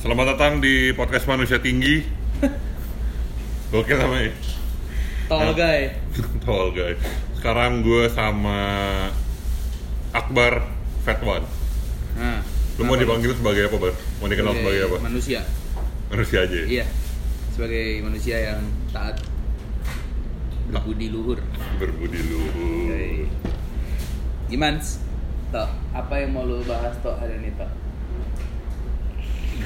Selamat datang di podcast Manusia Tinggi. Oke namanya. Tall guy. Tall guy. Sekarang gue sama Akbar Fat One. Nah, Lu mau dipanggil sebagai apa, Bar? Mau dikenal sebagai apa? Manusia. Manusia aja ya? Iya. Sebagai manusia yang taat berbudi luhur. Berbudi luhur. Oke. Gimana? Tok, apa yang mau lu bahas Tok hari ini Tok?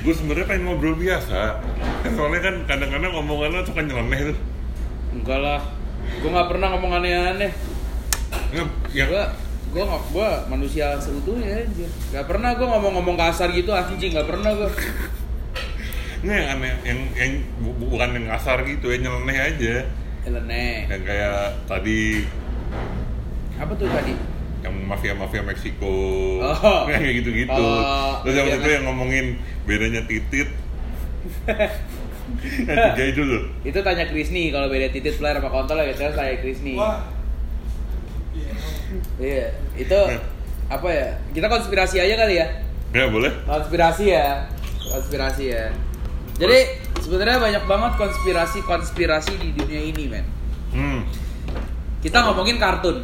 Gue sebenarnya pengen ngobrol biasa. Soalnya kan kadang-kadang omongannya suka nyeleneh tuh. Enggak lah. Gua nggak pernah ngomong aneh-aneh. Nggak, yang Gua gua nggak gua manusia seutuhnya anjir. Gak pernah gua ngomong-ngomong kasar gitu anjing, gak pernah gua. nggak yang aneh, yang, yang bu- bu- bukan yang kasar gitu, yang nyeleneh aja. Eleneh. Yang kayak tadi Apa tuh tadi? Yang mafia-mafia Meksiko Oh. kayak gitu-gitu Oh, terus yang iya itu kan? yang ngomongin bedanya titit yang tiga itu loh Itu tanya Krisni kalau beda titit player sama kontol ya biasanya saya Krisni. Wah. Iya. Iya, itu apa ya? Kita konspirasi aja kali ya. ya boleh Konspirasi ya. Konspirasi ya. Jadi sebenarnya banyak banget konspirasi-konspirasi di dunia ini, men. hmm Kita ngomongin kartun.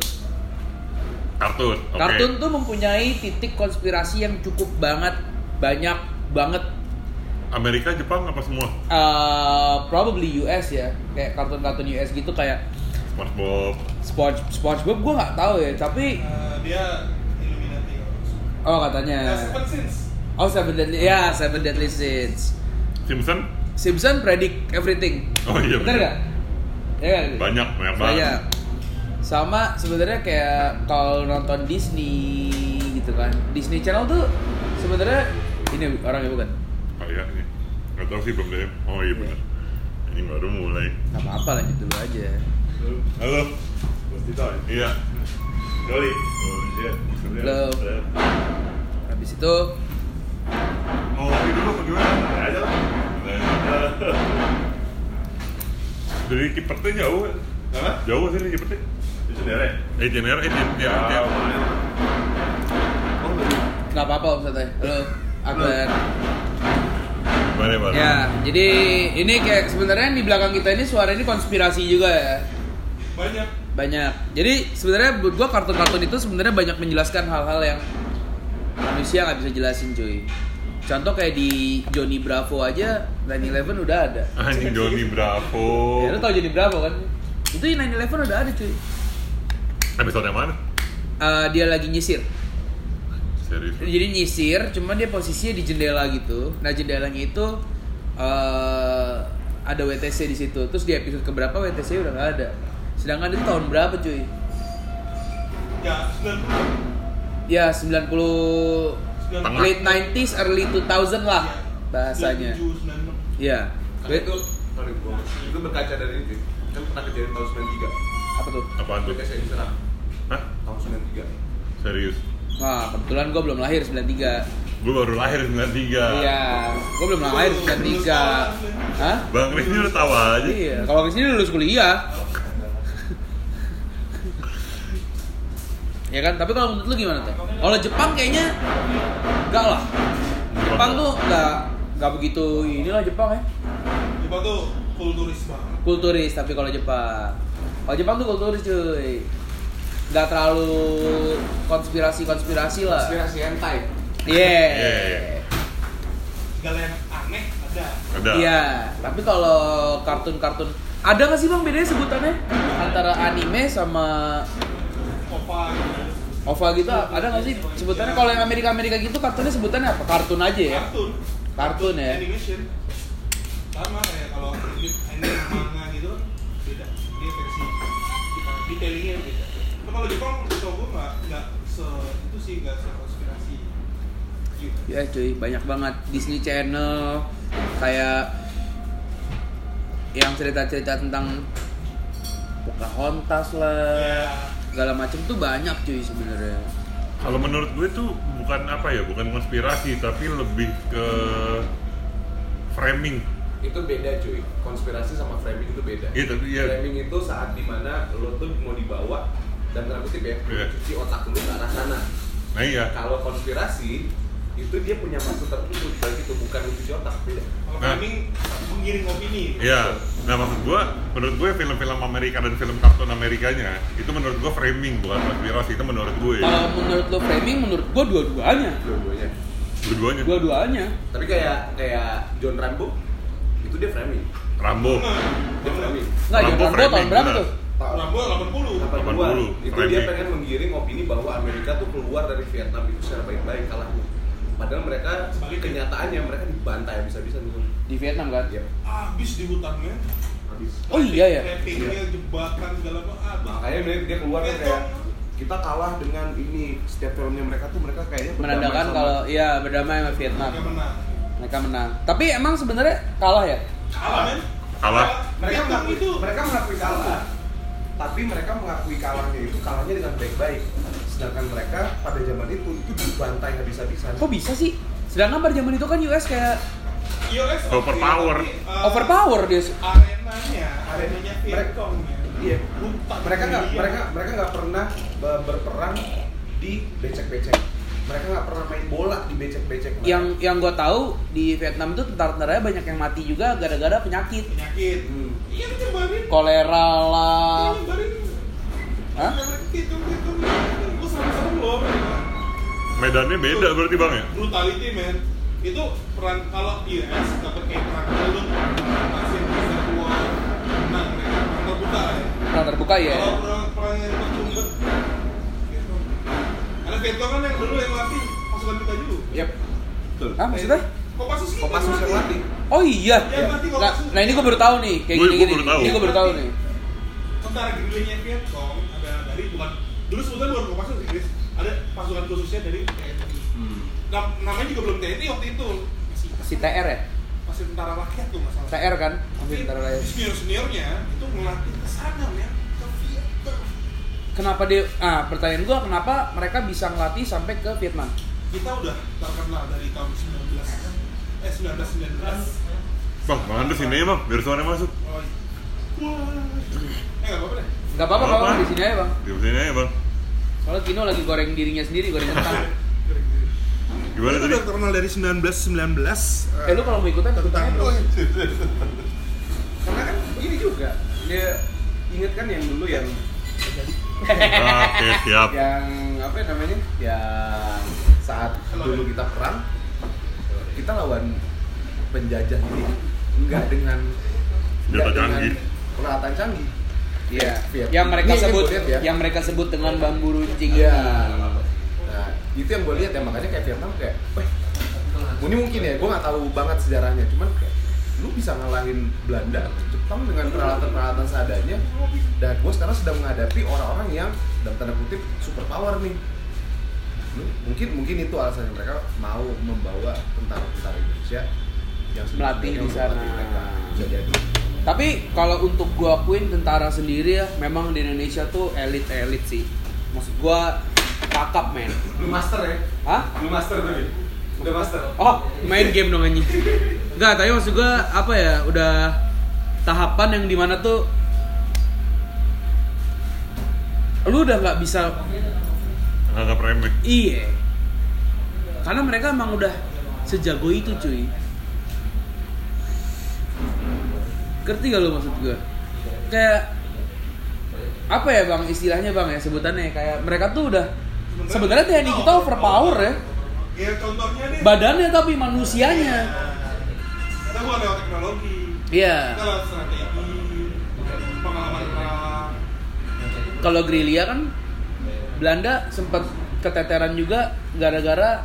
Kartun oke Kartun tuh mempunyai titik konspirasi yang cukup banget banyak banget Amerika Jepang apa semua uh, probably US ya. Kayak kartun-kartun US gitu kayak SpongeBob Sponge SpongeBob gue nggak tahu ya, tapi Eh, dia Illuminati. oh katanya Seven Sins. Oh Seven Deadly ya Seven Deadly Sins. Simpson Simpson predict everything. oh iya Bener nggak? Ya banyak banyak banget Banyak. Sama sebenarnya kayak kalau nonton Disney gitu kan. Disney Channel tuh sebenarnya ini orangnya bukan. kayaknya nggak tahu sih belum deh oh iya bener ini baru mulai Gak apa-apa lanjut dulu aja. halo Mas Tito ya? iya Doli? Oh iya Halo. Habis itu mau ngopi dulu apa gimana Ada aja lah dari Cipertnya jauh Apa? jauh sih dari Eh Jener eh Jen- Ya, ya, ya. lumayan Oh belum nggak apa-apa Om Santai. Halo. Akbar. Gimana, Bar? Ya, jadi ini kayak sebenarnya di belakang kita ini suara ini konspirasi juga ya. Banyak. banyak jadi sebenarnya buat gua kartun-kartun itu sebenarnya banyak menjelaskan hal-hal yang manusia nggak bisa jelasin cuy contoh kayak di Johnny Bravo aja 911 udah ada Anjing Johnny Bravo. ya lu tau Johnny Bravo kan itu di 911 udah ada cuy Episode yang mana? Eh, dia lagi nyisir Serius. jadi nyisir cuman dia posisinya di jendela gitu nah jendelanya itu eh ada WTC di situ terus di episode keberapa WTC udah nggak ada sedangkan itu tahun berapa cuy Ya, 90. Ya 90 Tengah. late 90s early 2000 lah bahasanya. 97, 96. Iya. Itu sorry, gua- Itu berkaca dari itu Kan pernah kejadian tahun 93 Apa tuh? Apaan tuh? Saya diserang Hah? Tahun 93 Serius. Wah, kebetulan gue belum lahir 93. Gue baru lahir 93. Iya, gue belum lahir 93. Hah? Bang Rizky udah tahu aja. Iya, kalau ke sini lulus kuliah. ya kan, tapi kalau menurut lu gimana tuh? Kalau Jepang kayaknya enggak lah. Jepang tuh enggak enggak begitu inilah Jepang ya. Jepang tuh kulturis banget. kulturis tapi kalau Jepang kalau Jepang tuh kulturis cuy nggak terlalu konspirasi konspirasi lah Konspirasi hentai iya Iya, iya. Segala yang aneh ada. Ada. iya tapi kalau kartun-kartun ada nggak sih bang bedanya sebutannya antara anime sama Opa gitu. OVA gitu ada nggak sih sebutannya kalau yang Amerika Amerika gitu kartunnya sebutannya apa kartun aja ya Kartun. Kartun ya? Animation. Sama kayak kalau ini anime detailingnya beda. Tapi kalau Jepang tau gue nggak nggak se itu sih nggak se konspirasi. Gitu. ya cuy banyak banget Disney Channel kayak yang cerita-cerita tentang Pocahontas lah Ya. segala macem tuh banyak cuy sebenarnya Kalau menurut gue tuh bukan apa ya, bukan konspirasi, tapi lebih ke framing. Itu beda cuy Konspirasi sama framing itu beda Iya, tapi ya Framing itu saat di mana lo tuh mau dibawa Dan tanda kutip ya Iya. Cuci otak lo ke arah sana Nah iya. Kalau konspirasi itu dia punya maksud tertentu bagi itu bukan cuci otak beda Kalau Nah. framing menggiring opini. Iya, nah maksud gua, menurut gue film-film Amerika dan film kartun Amerikanya itu menurut gua framing bukan konspirasi itu menurut gue. Kalau menurut lo framing, menurut gua dua-duanya. dua-duanya Dua-duanya. Dua-duanya. tapi kayak kayak John Rambo itu dia framing Rambo. dia framing Enggak, Rambo Rambo framing, tahun berapa tuh? Rambo 80. 80 itu dia framing. pengen menggiring opini bahwa Amerika tuh keluar dari Vietnam itu secara baik-baik kalahnya padahal mereka Sebaliknya. kenyataannya mereka dibantai bisa-bisa dulu Di Vietnam kan? Iya. Habis di hutannya. habis Oh iya ya. Trappingnya, jebakan segala macam. habis. makanya dia, dia keluar kan Vietnam. kayak kita kalah dengan ini setiap filmnya mereka tuh mereka kayaknya Menandakan sama- kalau iya berdamai sama Vietnam. Mereka menang. Mereka menang. Tapi emang sebenarnya kalah ya? Kalah men. Kalah. mereka mengakui, itu. mereka mengakui kalah tapi mereka mengakui kalahnya itu kalahnya dengan baik-baik sedangkan mereka pada zaman itu itu dibantai habis-habisan Kok bisa sih? Sedangkan pada zaman itu kan US kayak US Overpower. uh, overpower dia. Arenanya, arenanya Vietcong ya. iya mereka nggak mereka mereka nggak pernah be- berperang di becek-becek mereka nggak pernah main bola di becek-becek mereka. Yang yang gue tahu di Vietnam itu tentara-tentaranya banyak yang mati juga gara-gara penyakit. penyakit. Hmm. Iya nyebarin. Kolera lah. Nyebarin. Hah? Nyebarin gitu gitu. Gue serem-serem loh. Medannya beda berarti bang ya? Brutality man. Itu peran kalau US dapat kayak perang Helund, masih bisa war, menang mereka perang terbuka ya. Nah terbuka ya. Kalau perang perang yang bercumbet, gitu. Ada Vietcong kan Yep. Betul. Hah maksudnya? Kopassus kita Kopassus yang latih. Oh iya. Berarti kalau Nah, nah ini gue baru tahu nih kayak gini gua gini. baru tahu. Ini gue baru tahu nih. Tentara gerillanya Vietcong ada dari bukan dulu sebetulnya bukan Kopassus Inggris, ada pasukan khususnya dari TNI. Hmm. Nah, namanya juga belum TNI waktu itu. Masih Si TR ya? masih tentara rakyat tuh masalah. TR kan? Masih tentara rakyat. Senior seniornya itu ngelatih ke sana ya ke Vietnam. Kenapa dia? Ah pertanyaan gue kenapa mereka bisa ngelatih sampai ke Vietnam? Kita udah terkenal dari tahun 19 eh 1919. Bang, bang Andres sini ya bang, biar suaranya masuk. Oh, iya. Wah. Eh nggak apa-apa deh. Gak apa-apa Apa? di sini aja bang. Di sini aja bang. Soalnya Kino lagi goreng dirinya sendiri, goreng kentang. Gimana Kita tadi? udah terkenal dari 1919. eh lu kalau mau ikutan ikutan. Karena kan begini juga. Dia inget kan yang dulu yang Oke, siap. yang apa namanya? Yang saat dulu kita perang kita lawan penjajah ini enggak dengan enggak Senjata dengan canggih. peralatan canggih. Iya. Vietnam. Yang mereka Ini sebut, lihat ya. yang mereka sebut dengan bambu runcing Iya. ini. Nah, itu yang gue lihat ya makanya kayak Vietnam kayak, weh, ini mungkin ya, gue nggak tahu banget sejarahnya, cuman kayak lu bisa ngalahin Belanda, Jepang dengan peralatan-peralatan seadanya, dan gue sekarang sedang menghadapi orang-orang yang dalam tanda kutip super power nih. Mungkin mungkin itu alasannya mereka mau membawa tentara-tentara Indonesia yang Melatih di sana. melatih mereka. Bisa jadi. Tapi kalau untuk gua akuin tentara sendiri ya, memang di Indonesia tuh elit-elit sih. Maksud gua kakap men. Lu master ya? Hah? Lu master tuh? Udah master? Oh, main game dong anjing. Enggak, tapi maksud gua apa ya, udah tahapan yang di mana tuh lu udah nggak bisa Anggap remeh. iya karena mereka emang udah sejago itu cuy ngerti gak lu maksud gua kayak apa ya bang istilahnya bang ya sebutannya kayak mereka tuh udah sebenarnya TNI kita overpower ya Ya contohnya deh. badannya tapi manusianya Kita bukan lewat teknologi. iya Kita lewat strategi, pengalaman perang. kalau gerilya kan Belanda sempat keteteran juga gara-gara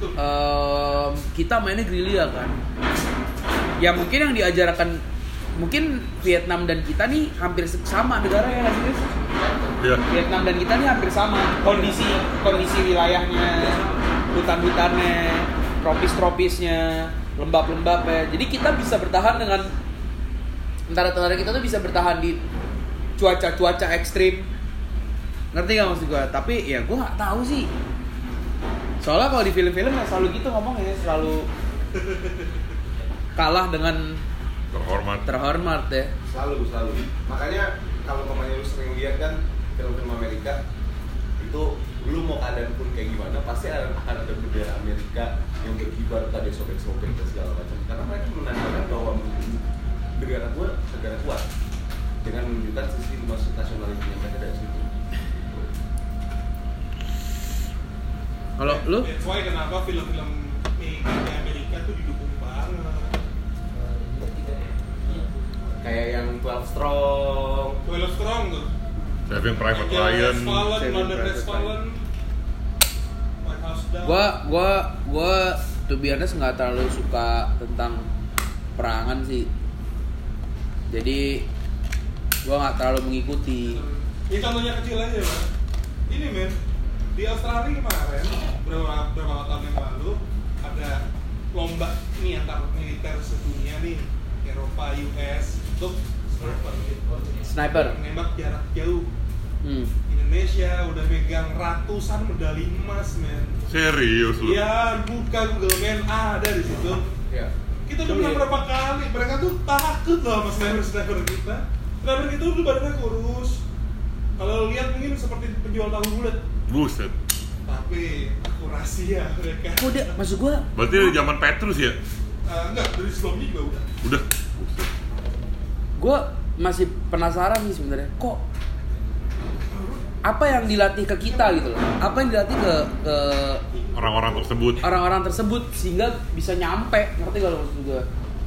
em, kita mainnya gerilya kan ya mungkin yang diajarkan mungkin Vietnam dan kita nih hampir sama negara ya nggak sih? Iya. Vietnam dan kita nih hampir sama kondisi kondisi wilayahnya hutan-hutannya tropis-tropisnya lembab-lembabnya jadi kita bisa bertahan dengan tentara-tentara kita tuh bisa bertahan di cuaca-cuaca ekstrim ngerti gak maksud gua? Tapi ya gua nggak tahu sih. Soalnya kalau di film-film ya selalu gitu ngomongnya selalu kalah dengan Terhormat. terhormat ya. Selalu selalu. Makanya kalau mamanya lu sering lihat kan film-film Amerika itu lu mau keadaan pun kayak gimana pasti ada- akan ada bendera Amerika yang berkibar tadi sobek-sobek dan segala macam. Karena mereka menandakan bahwa negara gue negara kuat dengan menunjukkan sisi nasionalisme mereka dari situ Kalau lu That's why kenapa film-film di Amerika tuh didukung banget. kayak yang 12 Strong Twelve Strong tuh. Saving Private Ryan Saving Private Fallen, White House Down. gua gua gua to be honest nggak terlalu suka tentang perangan sih jadi gua nggak terlalu mengikuti Ini contohnya kecil aja, Pak. Ini men, di Australia kemarin beberapa beberapa tahun yang lalu ada lomba nih antar militer sedunia nih Eropa, US untuk sniper sniper nembak jarak jauh. hmm. Indonesia udah megang ratusan medali emas men. Serius lu? Iya, buka Google Men ada di situ. ya Kita udah menang berapa kali, mereka tuh takut loh sama sniper-sniper kita Sniper kita tuh badannya kurus Kalau lihat mungkin seperti penjual tahu bulat Buset. Tapi ya mereka kok dia maksud gua Berarti dari zaman Petrus ya? Eh, Enggak, dari sebelumnya juga udah Udah. Gua masih penasaran sih sebenarnya kok apa yang dilatih ke kita gitu loh apa yang dilatih ke ke Orang-orang tersebut. orang-orang tersebut sehingga bisa nyampe ngerti gak lo maksud gue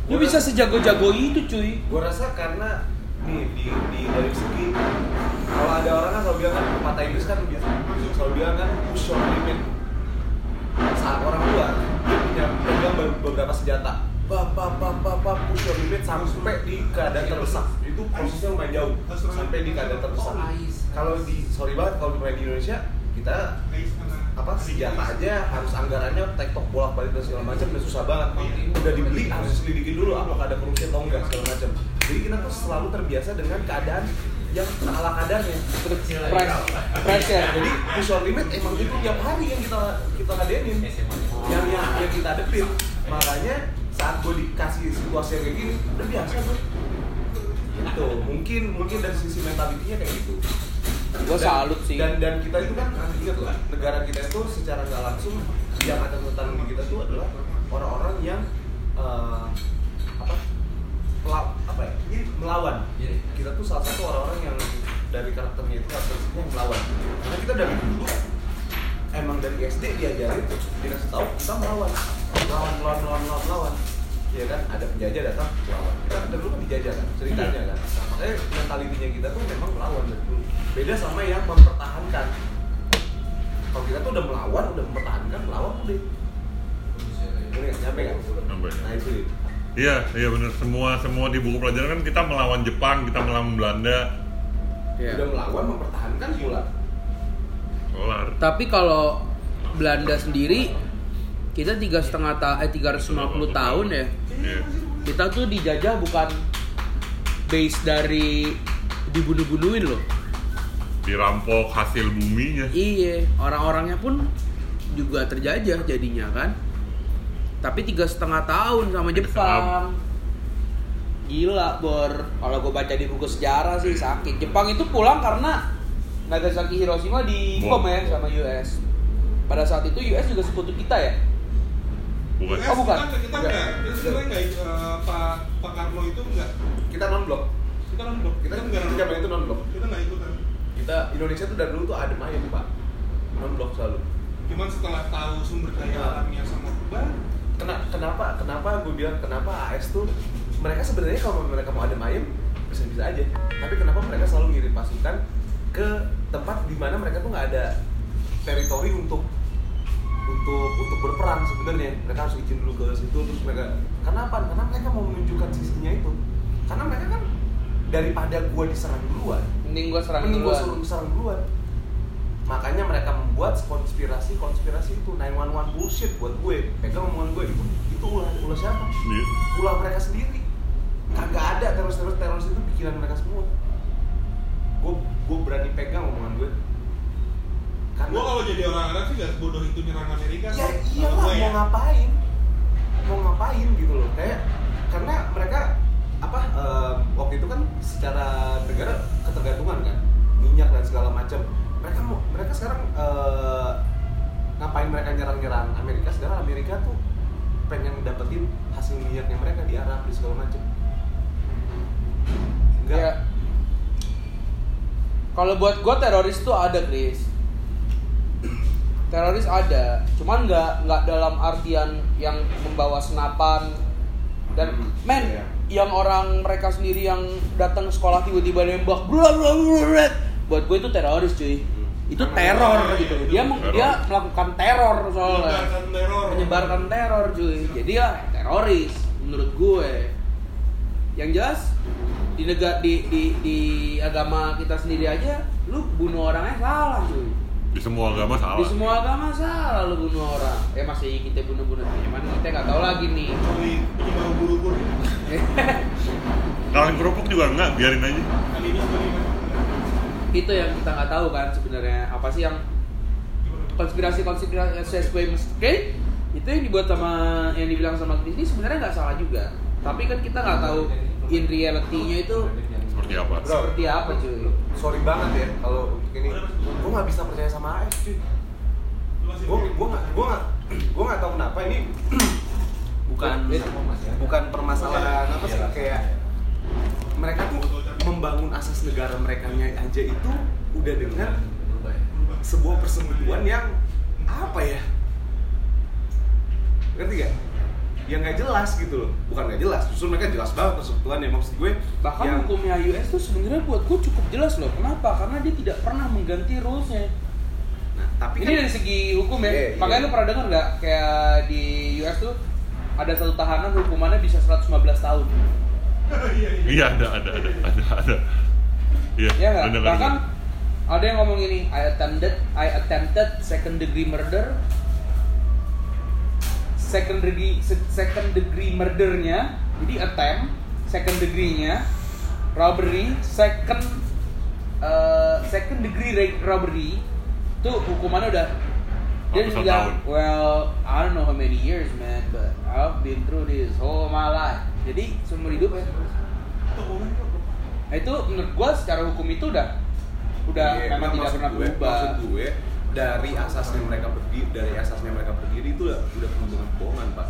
lu bisa sejago-jago itu cuy gue rasa karena nih di, di dari segi kalau ada orang kan selalu bilang kan pepatah Inggris kan biasa selalu bilang kan push your limit saat orang luar dia punya pegang be- beberapa senjata. Bap bap bap bap bap push your limit sampai di keadaan terdesak. Itu prosesnya lumayan jauh. Sampai di keadaan terdesak. Kalau di sorry banget kalau di di Indonesia kita apa senjata aja harus anggarannya tektok bolak balik dan segala macam dan susah banget. Udah dibeli harus diselidiki dulu apakah ada korupsi atau enggak segala macam. Jadi kita tuh selalu terbiasa dengan keadaan yang ala kadarnya. Price price ya jadi push your limit emang itu tiap hari yang kita kita ladenin yang yang, yang kita hadepin makanya saat gue dikasih situasi kayak gini udah biasa tuh gitu. Mungkin mungkin dari sisi mentalitinya kayak gitu. Gue salut sih. dan dan kita itu kan harus ingat loh negara kita itu secara nggak langsung yang ada tentang kita itu adalah orang-orang yang eh, apa mela- apa ya melawan. Kita tuh salah satu orang-orang yang dari karakternya itu karakteristiknya yang melawan. Karena kita dari dulu emang dari SD diajarin dikasih tahu kita melawan melawan melawan melawan melawan melawan ya kan? Ada penjajah datang melawan kita kan dari dulu kan dijajah kan ceritanya kan? Makanya mentalitinya kita tuh memang melawan dari dulu. Beda sama yang mempertahankan. Kalau kita tuh udah melawan udah mempertahankan melawan udah. Ini nyampe kan nah itu. Iya, iya benar. Semua semua di buku pelajaran kan kita melawan Jepang, kita melawan Belanda. Ya. udah melawan mempertahankan pula. Kelar. tapi kalau Belanda sendiri kita tiga setengah ta eh 350 tahun ya Iya. kita tuh dijajah bukan base dari dibunuh-bunuhin loh Dirampok hasil buminya. Iya, orang-orangnya pun juga terjajah jadinya kan. Tapi tiga setengah tahun sama Jepang. Gila, Bor. Kalau gue baca di buku sejarah sih sakit. Jepang itu pulang karena Nagasaki Hiroshima di bom Bom. ya sama US. Pada saat itu US juga sekutu kita ya. Bukan. Oh, bukan. Kita, kita Enggak. enggak, kita sebenarnya enggak, eh, Pak Pak Karno itu enggak kita non blok Kita non blok, kita kita enggak kita itu non blok Kita enggak ikutan. Kita Indonesia tuh dari dulu tuh adem ayem pak. Non blok selalu. Cuman setelah tahu sumber daya Nah. alamnya sama Kuba Kena, kenapa kenapa gue bilang kenapa AS tuh mereka sebenarnya kalau mereka mau adem ayem bisa bisa aja. Tapi kenapa mereka selalu ngirim pasukan ke tempat di mana mereka tuh nggak ada teritori untuk untuk untuk berperang sebenarnya. Mereka harus izin dulu ke situ terus mereka karena apa? Karena mereka mau menunjukkan sisinya itu. Karena mereka kan daripada gua diserang duluan Mending gue serang mending gua duluan. suruh serang duluan. Makanya mereka membuat konspirasi konspirasi itu 911 bullshit buat gue. Pegang omongan gue itu itu ulah ulah siapa? Iya. ulah mereka sendiri. Kagak ada teroris teroris teroris itu pikiran mereka semua. Gue gue berani pegang omongan gue karena Gua kalau jadi orang Arab sih gak sebodoh itu nyerang Amerika ya sih. iyalah gua mau ya. ngapain mau ngapain gitu loh kayak karena mereka apa eh, waktu itu kan secara negara ketergantungan kan minyak dan segala macam mereka mau mereka sekarang eh, ngapain mereka nyerang-nyerang Amerika sekarang Amerika tuh pengen dapetin hasil niatnya mereka di Arab di segala macam enggak Ya. Kalau buat gue teroris tuh ada, Chris. Teroris ada, cuman nggak nggak dalam artian yang membawa senapan. Dan Hmm, men iya. yang orang mereka sendiri yang datang ke sekolah tiba-tiba nembak buat gue itu teroris cuy. Itu teror gitu iya, dia teror. dia melakukan teror soalnya. Menyebarkan teror. menyebarkan teror cuy. Jadi ya teroris menurut gue. Yang jelas di negara di, di di agama kita sendiri aja lu bunuh orangnya salah cuy Di semua agama salah. di semua agama salah lu bunuh orang. Ya masih kita bunuh-bunuh. Cuman kita nggak tahu lagi nih. Kecuali penyebar ubur-ubur. Kalian kerupuk juga enggak, biarin aja. Kali itu yang kita nggak tahu kan sebenarnya. Apa sih yang konspirasi konspirasi sesuai oke itu yang dibuat sama yang dibilang sama Chris ini sebenarnya nggak salah juga. Tapi kan kita nggak tahu in reality-nya itu Seperti apa? Bro. seperti apa cuy? Sorry banget ya kalau untuk ini. Gue nggak bisa percaya sama AS cuy. Gue gue nggak gue nggak gue nggak tahu kenapa ini bukan bukan permasalahan apa sih kayak mereka tuh membangun asas negara mereka aja itu udah dengan sebuah persekutuan yang apa ya? Ngerti gak? Yang nggak jelas gitu loh bukan nggak jelas justru mereka jelas banget persekutuan ya maksud gue bahkan yang hukumnya US tuh sebenarnya buat gue cukup jelas loh kenapa karena dia tidak pernah mengganti rulesnya nah, tapi ini kan dari segi hukum ya Iya, iya. makanya lu pernah dengar nggak kayak di US tuh ada satu tahanan hukumannya bisa 115 tahun Iya, iya. Iya ada ada ada ada ada. Iya. ya bahkan ada yang ngomong ini I attempted I attempted second degree murder second degree se- second degree murdernya jadi attempt second degree-nya robbery second uh, second degree robbery itu hukumannya udah dia Ratusan bilang well I don't know how many years man but I've been through this whole my life jadi seumur hidup ya. Nah itu menurut gua secara hukum itu udah udah Iya, memang tidak pernah gue- berubah. Maksud gue dari asasnya mereka berdiri, dari asasnya mereka berdiri itu udah udah penuh dengan kebohongan pak.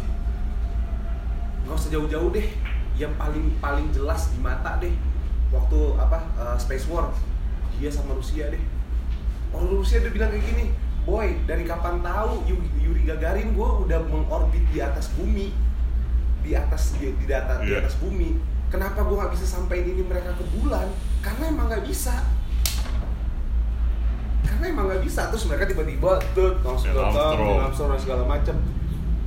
Gak usah jauh-jauh deh. Yang paling paling jelas di mata deh. Waktu apa uh, Space War dia sama Rusia deh. Orang Rusia udah bilang kayak gini, boy dari kapan tahu Yu- Yuri Gagarin gue udah mengorbit di atas bumi, di atas di, di, data, di Iya. atas bumi. Kenapa gue nggak bisa sampein ini mereka ke bulan? Karena emang nggak bisa emang nggak bisa terus mereka tiba-tiba tuh langsung datang dan segala macam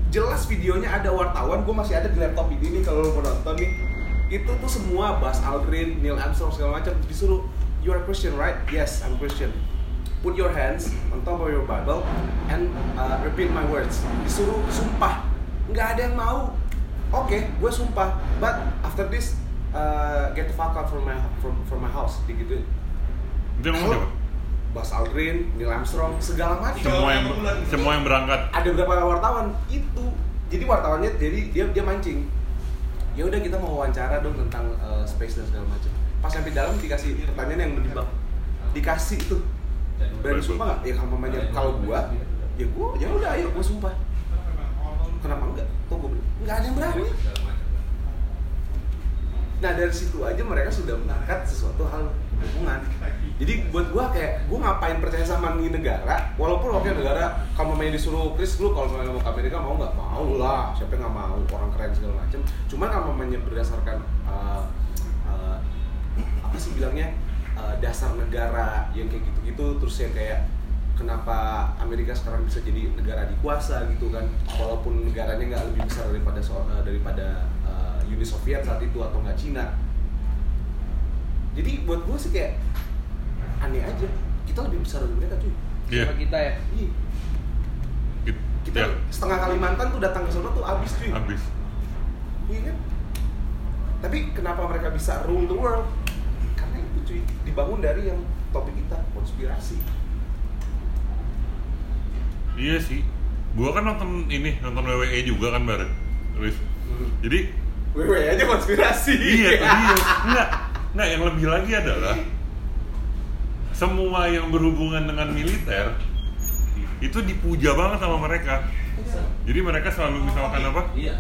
jelas videonya ada wartawan gue masih ada di laptop ini nih kalau lo mau nonton nih itu tuh semua Buzz Aldrin, Neil Armstrong segala macam disuruh you are Christian right? Yes, I'm Christian. Put your hands on top of your Bible and uh, repeat my words. Disuruh sumpah, nggak ada yang mau. Oke, gue sumpah. But after this, uh, get the fuck out from my from, from my house. Digituin. Itu yang ngomong Buzz Aldrin, Neil Armstrong, segala macam. Semua yang semua yang berangkat. Ada beberapa wartawan itu. Jadi wartawannya jadi dia dia mancing. Ya udah kita mau wawancara dong tentang uh, space dan segala macam. Pas sampai dalam dikasih pertanyaan yang menjebak. Dikasih itu. Berani sumpah nggak? Ya kalau mamanya kalau gua, ya gua ya udah ayo gua sumpah. Kenapa enggak? Tuh gua enggak ada yang berani. Nah dari situ aja mereka sudah mengangkat sesuatu hal hubungan. Jadi buat gua kayak gua ngapain percaya sama nih negara, walaupun oke negara kalau main disuruh Chris lu kalau main mau ke Amerika mau nggak mau lah, siapa yang nggak mau orang keren segala macam. Cuman kalau mamanya berdasarkan uh, uh, apa sih bilangnya uh, dasar negara yang kayak gitu-gitu, terus yang kayak kenapa Amerika sekarang bisa jadi negara dikuasa gitu kan, walaupun negaranya nggak lebih besar daripada so- uh, daripada uh, Uni Soviet saat itu atau nggak Cina. Jadi buat gue sih kayak aneh aja. Kita lebih besar dari mereka cuy. Iya. Sama kita ya. Iya. Gitu. Kita Ya, setengah Kalimantan tuh datang ke sana tuh abis cuy. habis. Iya kan? Tapi kenapa mereka bisa rule the world? Karena itu cuy, dibangun dari yang topik kita, konspirasi. Iya sih. Gua kan nonton ini, nonton WWE juga kan bareng. Terus. Jadi Wewe aja konspirasi. iya dia. Enggak, enggak yang lebih lagi adalah semua yang berhubungan dengan militer itu dipuja banget sama mereka. Jadi mereka selalu misalkan apa? Iya.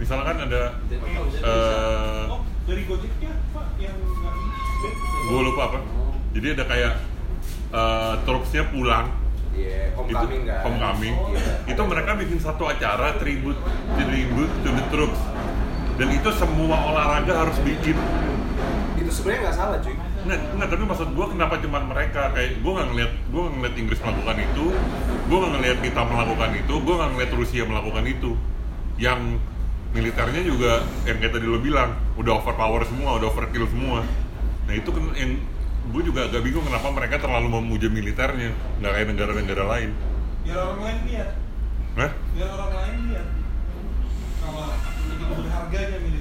Misalkan ada eh Oh, dari Gojeknya, Pak, yang nggak gue lupa apa. Jadi ada kayak eh troops-nya pulang Iya, homecoming itu kan. homecoming. Iya. itu mereka bikin satu acara tribute tribute to the troops dan itu semua olahraga harus bikin Itu sebenarnya nggak salah cuy. Nggak, nggak tapi maksud gua kenapa cuman mereka? Kayak gua nggak ngeliat gua nggak ngeliat Inggris melakukan itu. Gua nggak ngeliat kita melakukan itu. Gua nggak ngeliat Rusia melakukan itu. Yang militernya juga yang kayak tadi lo bilang udah overpower semua udah overkill semua. Nah itu kan yang gue juga agak bingung kenapa mereka terlalu memuja militernya nggak kayak negara-negara lain. Biar orang lain lihat, Hah? biar orang lain lihat. Kalau begitu berharganya militer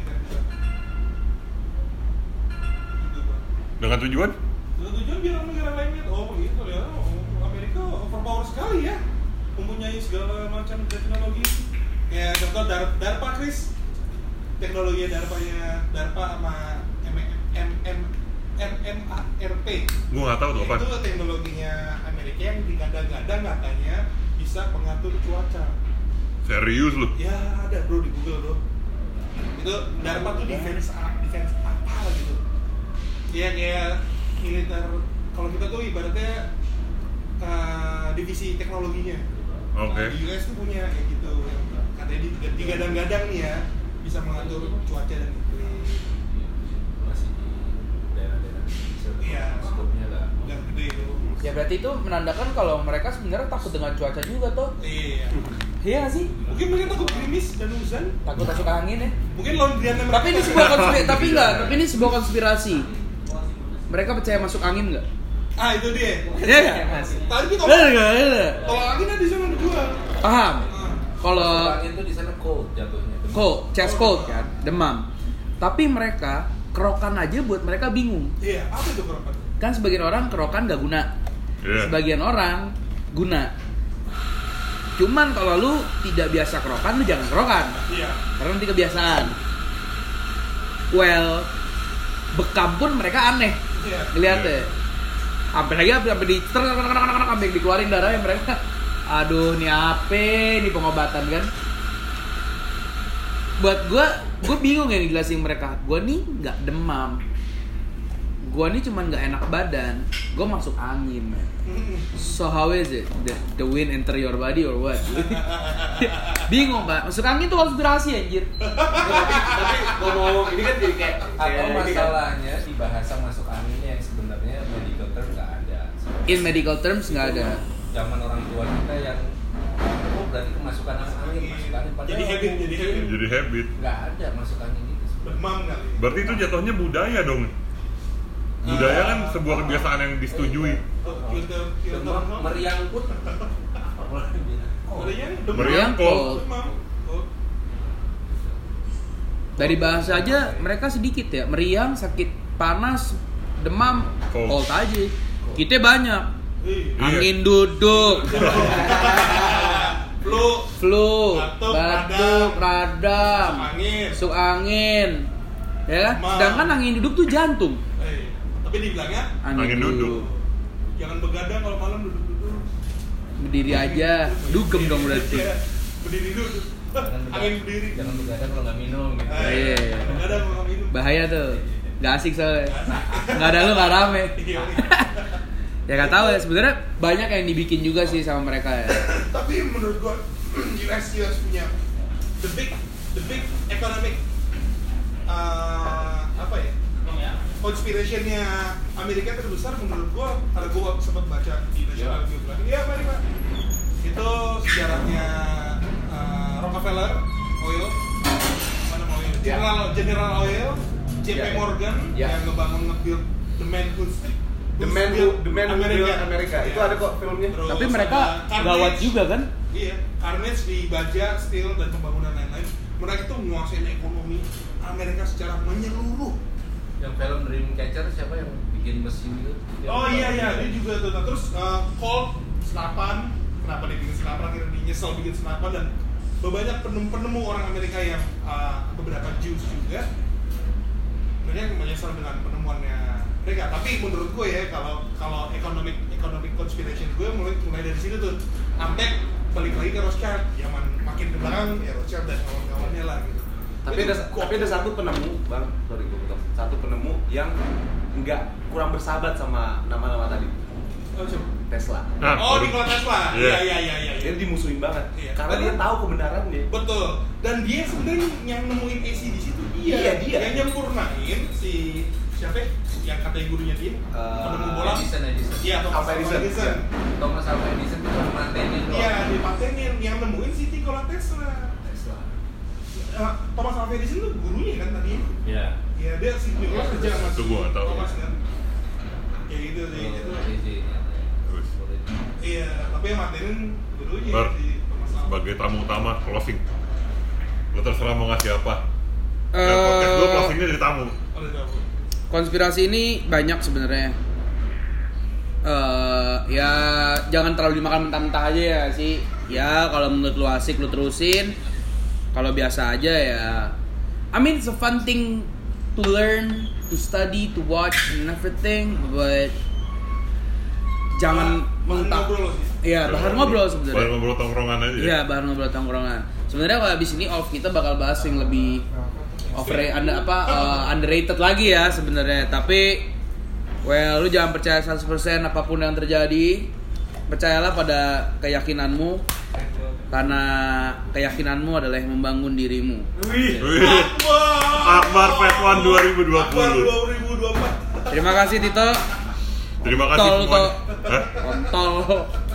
dengan tujuan Tujuan tujuan biar negara lain lihat, oh gitu ya, oh, Amerika overpower sekali ya, mempunyai segala macam teknologi. Kayak contoh Dar DARPA, Chris, teknologi DARPA-nya DARPA sama MM MMARP. gue nggak tahu tuh apa Itu teknologinya Amerika yang digadang-gadang katanya bisa pengatur cuaca. serius lu Ya ada bro di Google bro. Itu DARPA tuh defense defense apa gitu. Ya kayak militer. Kalau kita tuh ibaratnya uh, divisi teknologinya. Oke. Nah, di US tuh punya kayak gitu. Katanya di- digadang-gadang nih ya bisa mengatur cuaca dan iklim. Masih di daerah-daerah. Iya. Skopnya nggak. Yang gede itu. Ya berarti itu menandakan kalau mereka sebenarnya takut dengan cuaca juga tuh. Iya. Iya sih? Mungkin mereka takut gerimis dan hujan. Takut masuk angin ya. Mungkin laundryannya mereka. Tapi ini sebuah konspirasi, tapi enggak, tapi ini sebuah konspirasi. Mereka percaya masuk angin enggak? Ah itu dia. Iya enggak? Tapi kalau Iya enggak? Iya. kalau angin ada di sana dijual. Paham? Ah. Kalau Angin tuh di sana cold jatuhnya. cold, chest cold kan, demam. Tapi mereka kerokan aja buat mereka bingung. Iya, apa itu kerokan? Kan sebagian orang kerokan nggak guna. Iya. Sebagian orang guna. Cuman kalau lu tidak biasa kerokan, lu jangan kerokan. Iya. Karena nanti kebiasaan. Well, bekam pun mereka aneh. Ngeliat deh. Sampai lagi sampai di sampai dikeluarin darahnya mereka. Aduh, ini apa? Ini pengobatan kan? Buat gua, gua bingung ya ngejelasin mereka. Gua nih nggak demam. Gua nih cuman nggak enak badan. Gua masuk angin. man. So how is it? The, the wind enter your body or what? bingung pak. Masuk angin tuh konspirasi anjir. tapi tapi ngomong ini kan jadi kayak ini kan. masalahnya di bahasa masuk anginnya yang sebenarnya medical term nggak ada. In medical terms nggak ada. Zaman orang tua kita yang oh berarti kemasukan angin, masuk angin padahal Jadi habit, jadi habit. jadi habit nggak ada masuk angin itu. sebenarnya. Demam kali. berarti itu jatuhnya budaya dong budaya kan sebuah kebiasaan yang disetujui Oh, filter Demam meriang pun. Oh, Meriang. Oh. Dari bahasa aja mereka sedikit ya. Meriang, sakit panas, demam, Cold. cold aja. Kita banyak. Iya. Iya. Angin duduk, Flu, flu, Batuk, batuk, radam, angin. angin. Ya, kan? Sedangkan angin duduk tuh jantung. Eh, tapi dibilangnya Angin duduk. jangan begadang kalau malam duduk-duduk. Berdiri aja, dugem dong berarti. Iya, Berdiri duduk. Angin berdiri. Jangan begadang kalau nggak minum gitu. Eh, Iya. Begadang kalau minum. Bahaya tuh. Gak asik soalnya. Gak ada lu gak rame. Iya. Ya gak tahu ya, sebenarnya banyak yang dibikin juga sih sama mereka ya. Tapi menurut gua US US punya the big the big economic uh, apa ya? Conspirationnya Amerika terbesar menurut gua karena gua sempat baca di National Geographic. Iya, mari Pak. Itu sejarahnya uh, Rockefeller Oil mana oil? Ya. General General Oil, JP Ya, ya. Morgan Ya. yang ngebangun nge-build the man who's The Man Who The Man Who Built America. Itu Iya. ada kok filmnya. Terus Tapi mereka gawat juga kan? Iya, Carnage di baja, steel dan pembangunan lain-lain. Mereka tuh menguasai ekonomi Amerika secara menyeluruh. Yang film Dreamcatcher siapa yang bikin mesin itu? Yang- Oh iya iya, dia juga tuh. Nah, terus uh, Colt senapan, kenapa dia bikin senapan? Akhirnya dia nyesel bikin senapan dan banyak penemu-penemu orang Amerika yang uh, beberapa Jews juga. Mereka menyesal dengan penemuannya mereka. Tapi menurut gue ya, kalau kalau economic economic conspiration gue mulai mulai dari situ tuh. Sampai balik lagi ke Rothschild ya man- makin ke belakang ya Rothschild dan kawan-kawannya lah gitu tapi ada gua- tapi ada satu penemu bang sorry gue potong satu penemu yang nggak kurang bersahabat sama nama-nama tadi Oh, coba. Tesla Nah, oh Nikola Tesla Iya. iya iya iya iya dia dimusuhin banget Iya. karena dia tahu kebenarannya betul dan dia sebenarnya yang nemuin AC di situ dia Iya, dia. yang nyempurnain si siapa ya? yang katanya gurunya dia Eh, penemu bola Edison Edison iya Thomas Alva Edison. Edison Iya. Thomas Alva Edison itu cuma mantenin doang iya dipatenin yang nemuin si Nikola Tesla Tesla Eh, Thomas Alva Edison tuh gurunya kan tadi ya Iya dia si Nikola kerja sama Itu si gua nggak tahu. Thomas kan kayak gitu sih Oh, itu JJ -nya. Terus. iya tapi yang materin gurunya Bar, si Thomas Alva sebagai tamu utama closing lo terserah mau ngasih apa Eh, ya, podcast gue closingnya dari tamu oh, udah tahu. Konspirasi ini banyak sebenarnya eh ya jangan terlalu dimakan mentah-mentah aja ya sih ya kalau menurut lu asik lu terusin kalau biasa aja ya I mean it's a fun thing to learn to study to watch and everything but jangan Bahan mentah Iya, bahan ngobrol sebenarnya. ngobrol tongkrongan aja ya? Iya, bahan ngobrol tongkrongan. Sebenarnya kalau abis ini off kita bakal bahas yang lebih over under apa uh, underrated lagi ya sebenarnya. Tapi well lu jangan percaya 100% apa pun yang terjadi. Percayalah pada keyakinanmu karena keyakinanmu adalah yang membangun dirimu. Wih. Akbar One 2020 Akbar 2024 Terima kasih Tito. terima kasih Tol, tol. Kontol.